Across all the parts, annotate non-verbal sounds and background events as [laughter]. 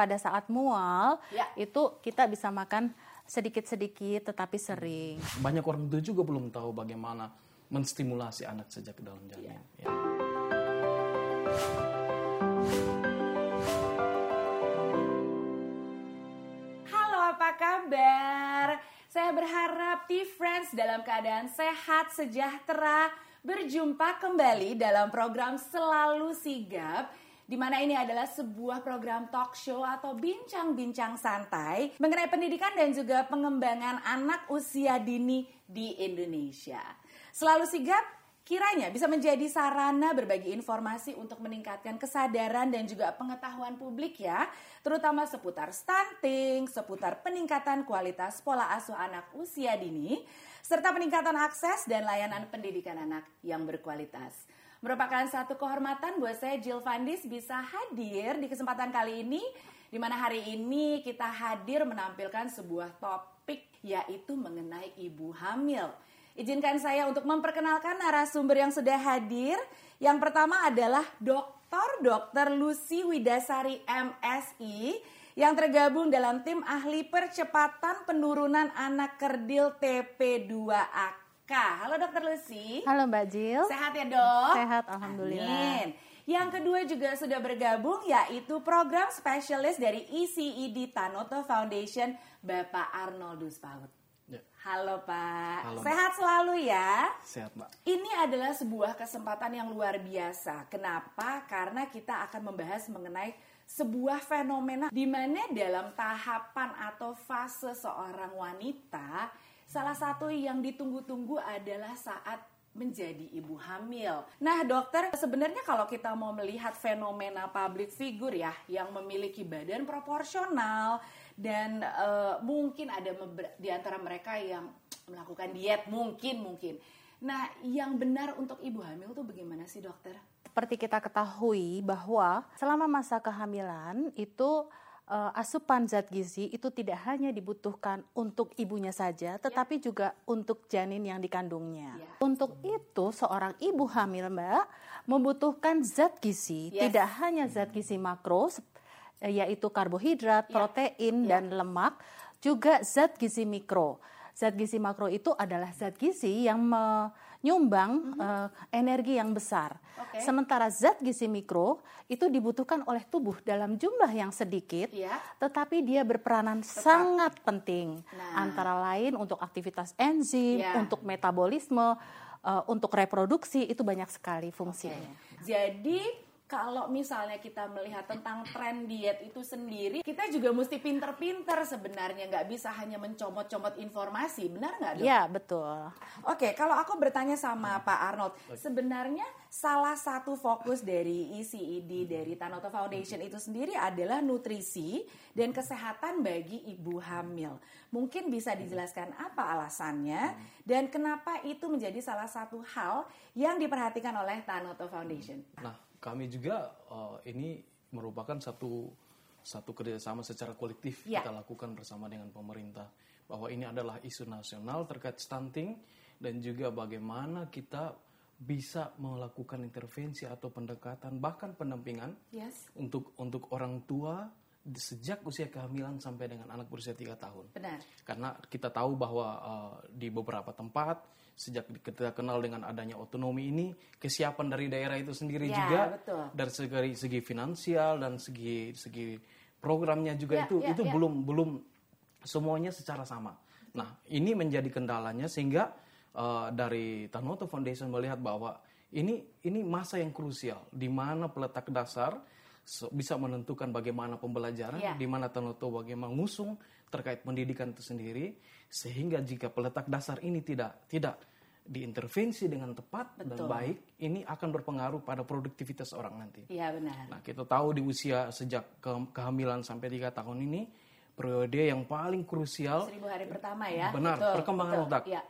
pada saat mual Ya. itu kita bisa makan sedikit-sedikit tetapi sering. Banyak orang tua juga belum tahu bagaimana menstimulasi anak sejak dalam janin. Ya. Halo, apa kabar? Saya berharap T-Friends dalam keadaan sehat, sejahtera, berjumpa kembali dalam program Selalu Sigap di mana ini adalah sebuah program talk show atau bincang-bincang santai mengenai pendidikan dan juga pengembangan anak usia dini di Indonesia. Selalu sigap kiranya bisa menjadi sarana berbagi informasi untuk meningkatkan kesadaran dan juga pengetahuan publik ya, terutama seputar stunting, seputar peningkatan kualitas pola asuh anak usia dini, serta peningkatan akses dan layanan pendidikan anak yang berkualitas. Merupakan satu kehormatan buat saya Jill Fandis bisa hadir di kesempatan kali ini di mana hari ini kita hadir menampilkan sebuah topik yaitu mengenai ibu hamil. Izinkan saya untuk memperkenalkan narasumber yang sudah hadir. Yang pertama adalah Dr. Dr. Lucy Widasari MSI yang tergabung dalam tim ahli percepatan penurunan anak kerdil TP2AK. Halo Dr. Lucy. Halo Mbak Jill. Sehat ya dok? Sehat, alhamdulillah. Amin. Yang kedua juga sudah bergabung yaitu program spesialis dari ECED Tanoto Foundation Bapak Arnoldus Paut. Ya. Halo Pak, Halo, sehat selalu ya. Sehat, Mbak. Ini adalah sebuah kesempatan yang luar biasa. Kenapa? Karena kita akan membahas mengenai sebuah fenomena di mana dalam tahapan atau fase seorang wanita, salah satu yang ditunggu-tunggu adalah saat menjadi ibu hamil. Nah, dokter, sebenarnya kalau kita mau melihat fenomena public figure ya yang memiliki badan proporsional dan eh, mungkin ada di antara mereka yang melakukan diet mungkin mungkin. Nah, yang benar untuk ibu hamil tuh bagaimana sih, dokter? Seperti kita ketahui bahwa selama masa kehamilan itu eh, asupan zat gizi itu tidak hanya dibutuhkan untuk ibunya saja, tetapi juga untuk janin yang dikandungnya. Ya. Untuk itu seorang ibu hamil Mbak membutuhkan zat gizi, Yes. tidak hanya zat gizi makro yaitu karbohidrat, Ya. protein Ya. dan lemak, juga zat gizi mikro. Zat gizi makro itu adalah zat gizi yang menyumbang eh, energi yang besar. Oke. Sementara zat gizi mikro itu dibutuhkan oleh tubuh dalam jumlah yang sedikit, Iya. tetapi dia berperanan sangat penting. Nah. Antara lain untuk aktivitas enzim, Iya. untuk metabolisme, eh, untuk reproduksi itu banyak sekali fungsinya. Jadi kalau misalnya kita melihat tentang tren diet itu sendiri, kita juga mesti pinter-pinter sebenarnya, nggak bisa hanya mencomot-comot informasi, benar nggak dok? Ya betul. Oke, kalau aku bertanya sama Pak Arnold, sebenarnya salah satu fokus dari ECED dari Tanoto Foundation itu sendiri adalah nutrisi dan kesehatan bagi ibu hamil. Mungkin bisa dijelaskan apa alasannya dan kenapa itu menjadi salah satu hal yang diperhatikan oleh Tanoto Foundation. Nah, kami juga eh, ini merupakan satu satu kerjasama secara kolektif Ya. kita lakukan bersama dengan pemerintah bahwa ini adalah isu nasional terkait stunting dan juga bagaimana kita bisa melakukan intervensi atau pendekatan bahkan pendampingan Yes, untuk untuk orang tua sejak usia kehamilan sampai dengan anak berusia tiga tahun. benar. Karena kita tahu bahwa uh, di beberapa tempat sejak kita kenal dengan adanya otonomi ini kesiapan dari daerah itu sendiri Ya, juga betul. dari segi, segi finansial dan segi segi programnya juga Ya, itu ya, itu ya. belum belum semuanya secara sama. Nah ini menjadi kendalanya sehingga uh, dari Tanoto Foundation melihat bahwa ini ini masa yang krusial di mana peletak dasar bisa menentukan bagaimana pembelajaran, Ya. di mana Tanoto bagaimana mengusung terkait pendidikan itu sendiri, sehingga jika peletak dasar ini tidak tidak diintervensi dengan tepat dan Betul. baik, ini akan berpengaruh pada produktivitas orang nanti. Iya benar. Nah, kita tahu di usia sejak ke- kehamilan sampai tiga tahun ini periode yang paling krusial. Seribu hari pertama ya. Benar, Betul, perkembangan betul. otak. Iya.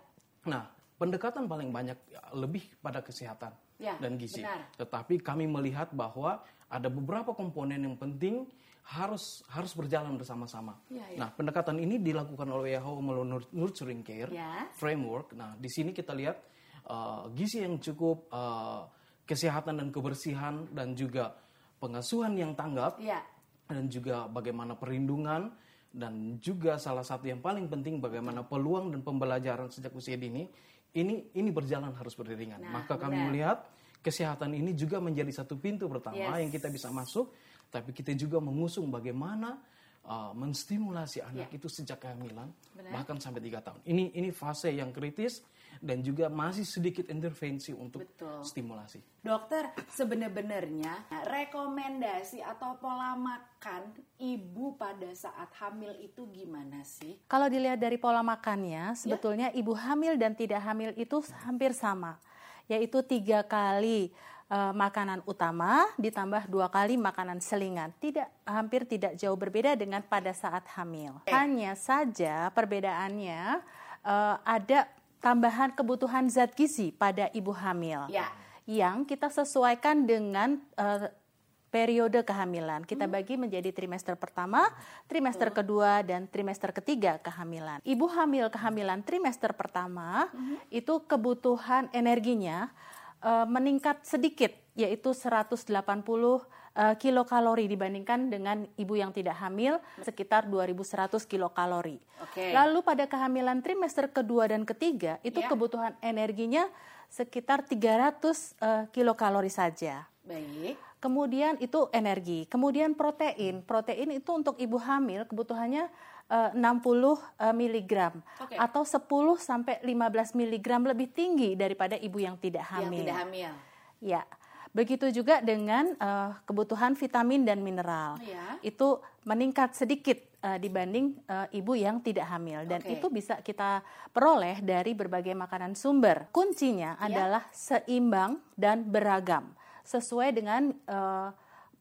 Nah, pendekatan paling banyak ya, lebih pada kesehatan Ya, dan gizi. benar. Tetapi kami melihat bahwa ada beberapa komponen yang penting harus harus berjalan bersama-sama. Ya, ya. Nah, pendekatan ini dilakukan oleh WHO melalui nur- nurturing care Ya. framework. Nah, di sini kita lihat uh, gizi yang cukup, uh, kesehatan dan kebersihan dan juga pengasuhan yang tanggap Iya. dan juga bagaimana perlindungan dan juga salah satu yang paling penting bagaimana peluang dan pembelajaran sejak usia dini ini ini berjalan harus beriringan. Nah, Maka kami benar. melihat kesehatan ini juga menjadi satu pintu pertama Yes. yang kita bisa masuk, tapi kita juga mengusung bagaimana uh, menstimulasi anak itu sejak kehamilan Benar. bahkan sampai tiga tahun. Ini ini fase yang kritis dan juga masih sedikit intervensi untuk Betul. stimulasi. Dokter, sebenarnya rekomendasi atau pola makan ibu pada saat hamil itu gimana sih? Kalau dilihat dari pola makannya, sebetulnya ibu hamil dan tidak hamil itu hampir sama, yaitu tiga kali eh, makanan utama ditambah dua kali makanan selingan. Tidak hampir tidak jauh berbeda dengan pada saat hamil. Hanya saja perbedaannya eh, ada tambahan kebutuhan zat gizi pada ibu hamil Ya. yang kita sesuaikan dengan eh, periode kehamilan. Kita bagi menjadi trimester pertama, trimester kedua, dan trimester ketiga kehamilan. Ibu hamil kehamilan trimester pertama itu kebutuhan energinya eh, meningkat sedikit, yaitu 180 eh, kilokalori dibandingkan dengan ibu yang tidak hamil sekitar 2100 kilokalori. Oke. Lalu pada kehamilan trimester kedua dan ketiga itu Ya. kebutuhan energinya sekitar 300 eh, kilokalori saja. Baik. Kemudian itu energi. Kemudian protein. Protein itu untuk ibu hamil kebutuhannya eh, 60 eh, miligram Oke. atau 10 sampai 15 miligram lebih tinggi daripada ibu yang tidak hamil. Yang tidak hamil. Ya. Begitu juga dengan eh, kebutuhan vitamin dan mineral. Ya. Itu meningkat sedikit eh, dibanding eh, ibu yang tidak hamil dan Oke. itu bisa kita peroleh dari berbagai makanan sumber. Kuncinya Ya. adalah seimbang dan beragam sesuai dengan eh,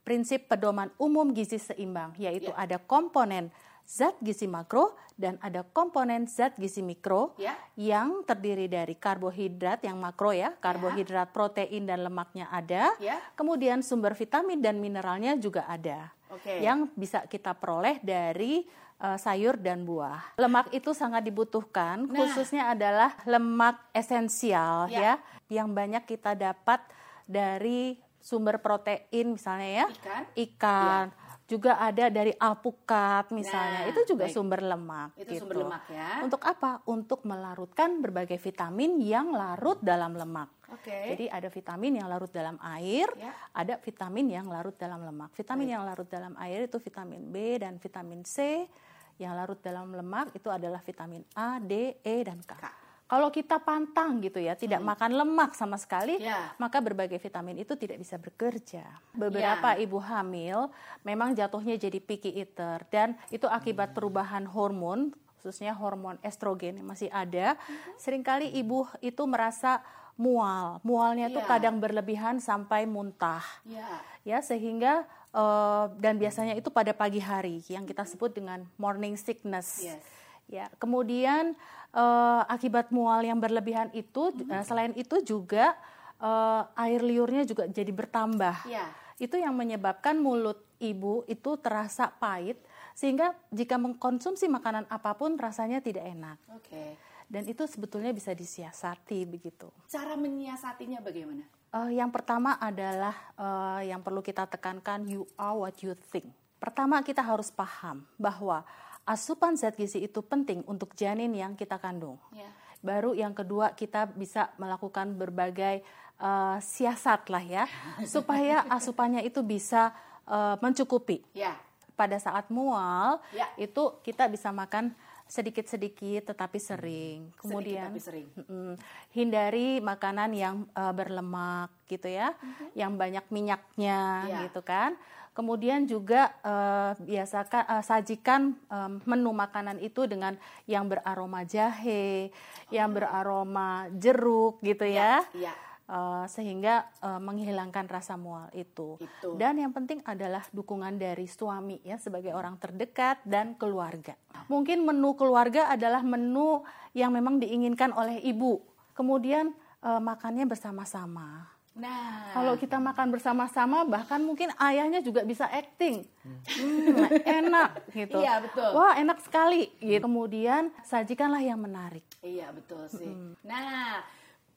prinsip pedoman umum gizi seimbang yaitu Ya. ada komponen zat gizi makro dan ada komponen zat gizi mikro Ya. yang terdiri dari karbohidrat yang makro ya, karbohidrat, protein dan lemaknya ada. Ya. Kemudian sumber vitamin dan mineralnya juga ada. Oke. Yang bisa kita peroleh dari eh, sayur dan buah. Lemak itu sangat dibutuhkan, Nah. khususnya adalah lemak esensial Ya. ya, yang banyak kita dapat dari sumber protein misalnya ya, Ikan. ikan. Juga ada dari alpukat misalnya, Nah, itu juga baik. sumber lemak. Itu gitu. sumber lemak ya. Untuk apa? Untuk melarutkan berbagai vitamin yang larut dalam lemak. Oke. Jadi ada vitamin yang larut dalam air, Ya. ada vitamin yang larut dalam lemak. Vitamin yang larut dalam air itu vitamin B dan vitamin C. Yang larut dalam lemak itu adalah vitamin A, D, E, dan K. K. Kalau kita pantang gitu ya, tidak makan lemak sama sekali, Ya. maka berbagai vitamin itu tidak bisa bekerja. Beberapa Ya. ibu hamil memang jatuhnya jadi picky eater dan itu akibat perubahan hormon khususnya hormon estrogen yang masih ada. Seringkali ibu itu merasa mual, mualnya itu Ya. kadang berlebihan sampai muntah. Ya. Ya, sehingga eh, dan biasanya itu pada pagi hari yang kita sebut dengan morning sickness. Yes. Ya, kemudian eh, akibat mual yang berlebihan itu, Mm-hmm. eh, selain itu juga eh, air liurnya juga jadi bertambah. Ya. Itu yang menyebabkan mulut ibu itu terasa pahit, sehingga jika mengkonsumsi makanan apa pun rasanya tidak enak. Oke. Dan itu sebetulnya bisa disiasati begitu. Cara menyiasatinya bagaimana? Eh, yang pertama adalah eh, yang perlu kita tekankan you are what you think. Pertama kita harus paham bahwa asupan zat gizi itu penting untuk janin yang kita kandung. Ya. Baru yang kedua kita bisa melakukan berbagai eh, siasat lah ya [laughs] supaya asupannya itu bisa eh, mencukupi. Ya. Pada saat mual Ya. itu kita bisa makan sedikit-sedikit tetapi sering. Kemudian tapi sering. Mm, hindari makanan yang eh, berlemak gitu ya, yang banyak minyaknya Ya. gitu kan. Kemudian juga eh, biasakan eh, sajikan em, menu makanan itu dengan yang beraroma jahe, yang beraroma jeruk gitu ya. Ya. Eh, sehingga eh, menghilangkan rasa mual itu. Itu. Dan yang penting adalah dukungan dari suami ya sebagai orang terdekat dan keluarga. Mungkin menu keluarga adalah menu yang memang diinginkan oleh ibu. Kemudian eh, makannya bersama-sama. Nah. Kalau kita makan bersama-sama, bahkan mungkin ayahnya juga bisa acting. Hmm, enak gitu. Iya, betul. Wah enak sekali. Gitu. Kemudian sajikanlah yang menarik. Iya betul sih. Nah,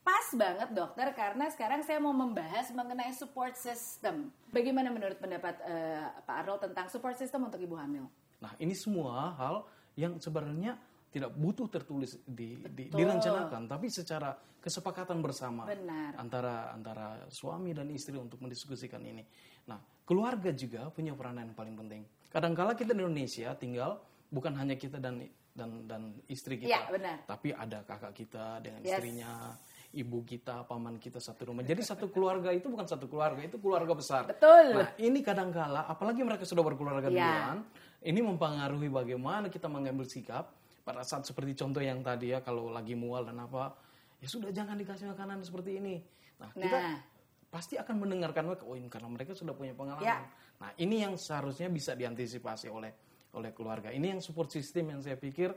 pas banget dokter karena sekarang saya mau membahas mengenai support system. Bagaimana menurut pendapat uh, Pak Arnold tentang support system untuk ibu hamil? Nah, ini semua hal yang sebenarnya tidak butuh tertulis di, di direncanakan, tapi secara kesepakatan bersama Benar. antara antara suami dan istri untuk mendiskusikan ini. Nah, keluarga juga punya peranan yang paling penting. Kadangkala kita di Indonesia tinggal bukan hanya kita dan dan dan istri kita, ya, benar. tapi ada kakak kita dengan yes. istrinya, ibu kita, paman kita satu rumah. Jadi satu keluarga itu bukan satu keluarga, itu keluarga besar. Betul. Nah, ini kadangkala apalagi mereka sudah berkeluarga ya. duluan, ini mempengaruhi bagaimana kita mengambil sikap pada saat seperti contoh yang tadi ya kalau lagi mual dan apa ya sudah jangan dikasih makanan seperti ini nah, nah. kita pasti akan mendengarkan mereka oh ini karena mereka sudah punya pengalaman ya. nah ini yang seharusnya bisa diantisipasi oleh oleh keluarga ini yang support system yang saya pikir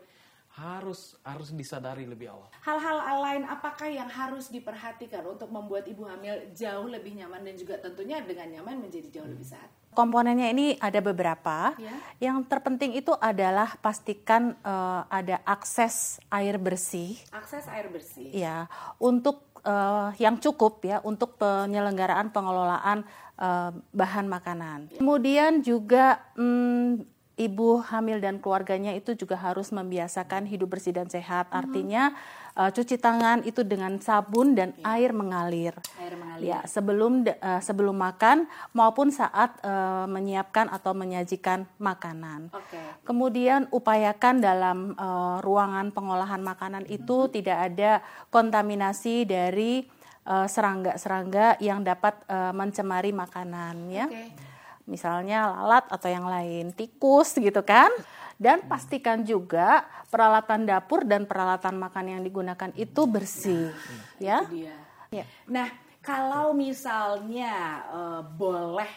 harus harus disadari lebih awal. Hal-hal lain apakah yang harus diperhatikan untuk membuat ibu hamil jauh lebih nyaman dan juga tentunya dengan nyaman menjadi jauh hmm. lebih sehat? Komponennya ini ada beberapa. Ya. Yang terpenting itu adalah pastikan uh, ada akses air bersih. Akses air bersih. Ya, untuk uh, yang cukup ya untuk penyelenggaraan pengelolaan uh, bahan makanan. Ya. Kemudian juga um, ibu hamil dan keluarganya itu juga harus membiasakan hidup bersih dan sehat. Hmm. Artinya uh, cuci tangan itu dengan sabun dan ya. air mengalir. Air mengalir. Ya, sebelum uh, sebelum makan maupun saat uh, menyiapkan atau menyajikan makanan. Okay. Kemudian upayakan dalam uh, ruangan pengolahan makanan hmm. itu tidak ada kontaminasi dari serangga-serangga uh, yang dapat uh, mencemari makanan ya. Okay. Misalnya lalat atau yang lain, tikus gitu kan dan pastikan juga peralatan dapur dan peralatan makan yang digunakan itu bersih nah, ya. Itu dia. ya. Nah, kalau misalnya uh, boleh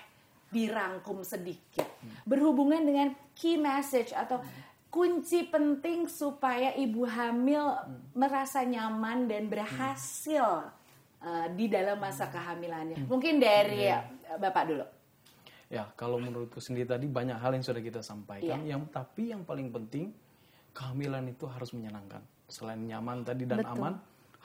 dirangkum sedikit berhubungan dengan key message atau kunci penting supaya ibu hamil merasa nyaman dan berhasil uh, di dalam masa kehamilannya. Mungkin dari iya. Bapak dulu. Ya, kalau menurutku sendiri tadi banyak hal yang sudah kita sampaikan. Yeah. Yang tapi yang paling penting kehamilan itu harus menyenangkan. Selain nyaman tadi dan Betul. aman,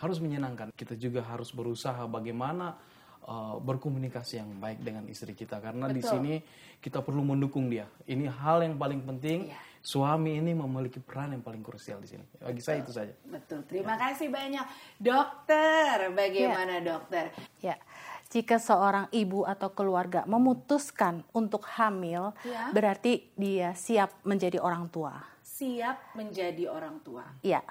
harus menyenangkan. Kita juga harus berusaha bagaimana uh, berkomunikasi yang baik dengan istri kita karena Betul. di sini kita perlu mendukung dia. Ini hal yang paling penting. Yeah. Suami ini memiliki peran yang paling krusial di sini. Bagi Betul. saya itu saja. Betul. Terima ya. kasih banyak, dokter. Bagaimana ya. dokter? Ya jika seorang ibu atau keluarga memutuskan untuk hamil, ya. berarti dia siap menjadi orang tua. Siap menjadi orang tua. Ya,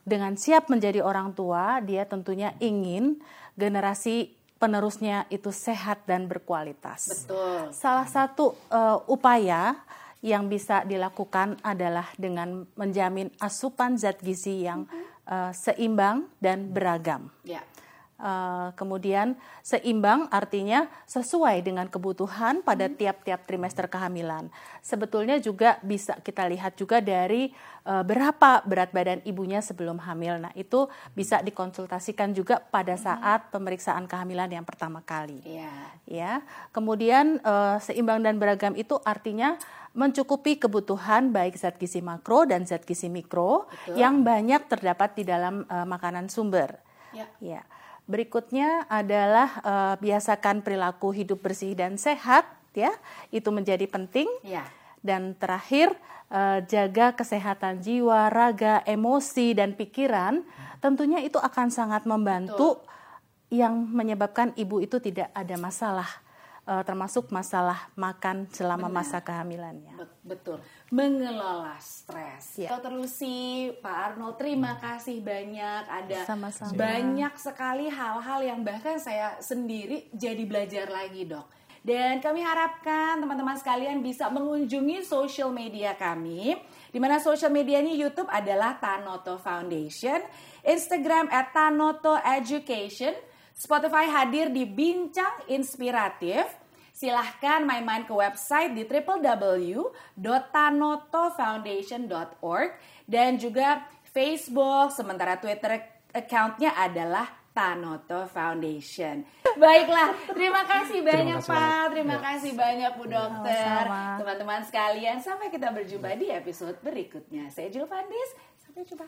dengan siap menjadi orang tua, dia tentunya ingin generasi penerusnya itu sehat dan berkualitas. Betul. Salah satu uh, upaya yang bisa dilakukan adalah dengan menjamin asupan zat gizi yang uh, seimbang dan beragam. Ya. Uh, kemudian seimbang artinya sesuai dengan kebutuhan pada hmm. tiap-tiap trimester kehamilan. Sebetulnya juga bisa kita lihat juga dari uh, berapa berat badan ibunya sebelum hamil. Nah, itu bisa dikonsultasikan juga pada hmm. saat pemeriksaan kehamilan yang pertama kali. Yeah. Ya. Kemudian uh, seimbang dan beragam itu artinya mencukupi kebutuhan baik zat gizi makro dan zat gizi mikro Betul. yang banyak terdapat di dalam uh, makanan sumber. Ya. ya. Berikutnya adalah uh, biasakan perilaku hidup bersih dan sehat, ya. Itu menjadi penting. Ya. Dan terakhir uh, jaga kesehatan jiwa, raga, emosi dan pikiran. Tentunya itu akan sangat membantu Betul. yang menyebabkan ibu itu tidak ada masalah uh, termasuk masalah makan selama Benar. masa kehamilannya. Betul, mengelola stres. Ya. Dokter Lucy, Pak Arnold, terima kasih banyak. Ada Sama-sama. banyak sekali hal-hal yang bahkan saya sendiri jadi belajar lagi, dok. Dan kami harapkan teman-teman sekalian bisa mengunjungi social media kami. Di mana social media ini YouTube adalah Tanoto Foundation, Instagram at Tanoto Education, Spotify hadir di Bincang Inspiratif, silahkan main-main ke website di www.tanotofoundation.org dan juga Facebook, sementara Twitter accountnya adalah Tanoto Foundation. Baiklah, terima kasih banyak terima kasih Pak, terima ya. kasih banyak Bu Dokter, teman-teman sekalian. Sampai kita berjumpa di episode berikutnya. Saya Jul Fandis, sampai jumpa.